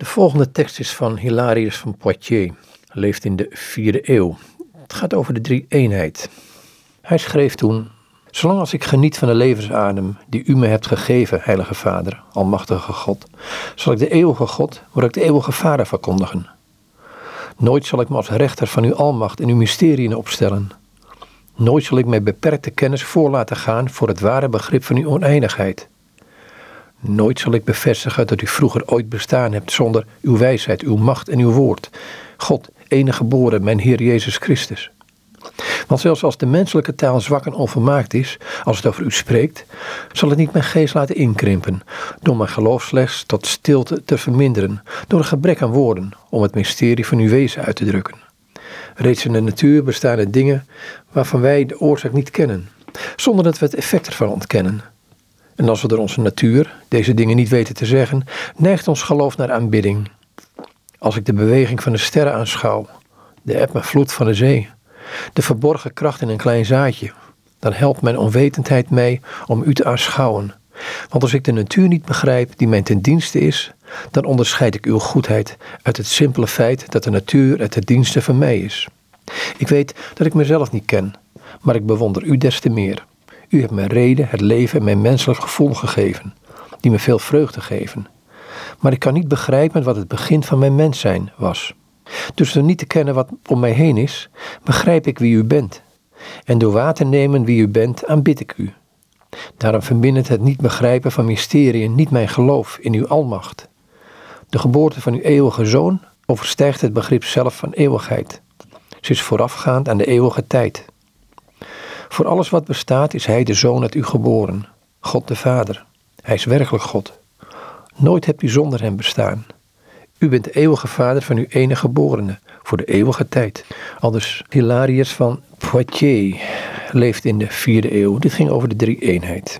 De volgende tekst is van Hilarius van Poitiers, leeft in de vierde eeuw. Het gaat over de drie eenheid. Hij schreef toen: Zolang als ik geniet van de levensadem die u me hebt gegeven, Heilige Vader, Almachtige God, zal ik de eeuwige God, moet ik de eeuwige Vader verkondigen. Nooit zal ik me als rechter van uw almacht en uw mysterieën opstellen. Nooit zal ik mijn beperkte kennis voor laten gaan voor het ware begrip van uw oneindigheid. Nooit zal ik bevestigen dat u vroeger ooit bestaan hebt zonder uw wijsheid, uw macht en uw woord. God, enige geboren, mijn Heer Jezus Christus. Want zelfs als de menselijke taal zwak en onvermaakt is, als het over u spreekt, zal het niet mijn geest laten inkrimpen, door mijn geloof slechts tot stilte te verminderen, door een gebrek aan woorden, om het mysterie van uw wezen uit te drukken. Reeds in de natuur bestaan er dingen waarvan wij de oorzaak niet kennen, zonder dat we het effect ervan ontkennen. En als we door onze natuur deze dingen niet weten te zeggen, neigt ons geloof naar aanbidding. Als ik de beweging van de sterren aanschouw, de eb en vloed van de zee, de verborgen kracht in een klein zaadje, dan helpt mijn onwetendheid mij om u te aanschouwen. Want als ik de natuur niet begrijp die mij ten dienste is, dan onderscheid ik uw goedheid uit het simpele feit dat de natuur het ten dienste van mij is. Ik weet dat ik mezelf niet ken, maar ik bewonder u des te meer. U hebt mij reden, het leven en mijn menselijk gevoel gegeven, die me veel vreugde geven. Maar ik kan niet begrijpen wat het begin van mijn mens zijn was. Dus door niet te kennen wat om mij heen is, begrijp ik wie u bent. En door waar te nemen wie u bent, aanbid ik u. Daarom verbindt het niet begrijpen van mysteriën niet mijn geloof in uw almacht. De geboorte van uw eeuwige zoon overstijgt het begrip zelf van eeuwigheid. Ze is voorafgaand aan de eeuwige tijd. Voor alles wat bestaat is Hij de Zoon uit u geboren, God de Vader. Hij is werkelijk God. Nooit hebt u zonder Hem bestaan. U bent de eeuwige Vader van uw enige geborene, voor de eeuwige tijd. Aldus Hilarius van Poitiers leeft in de vierde eeuw. Dit ging over de drie eenheid.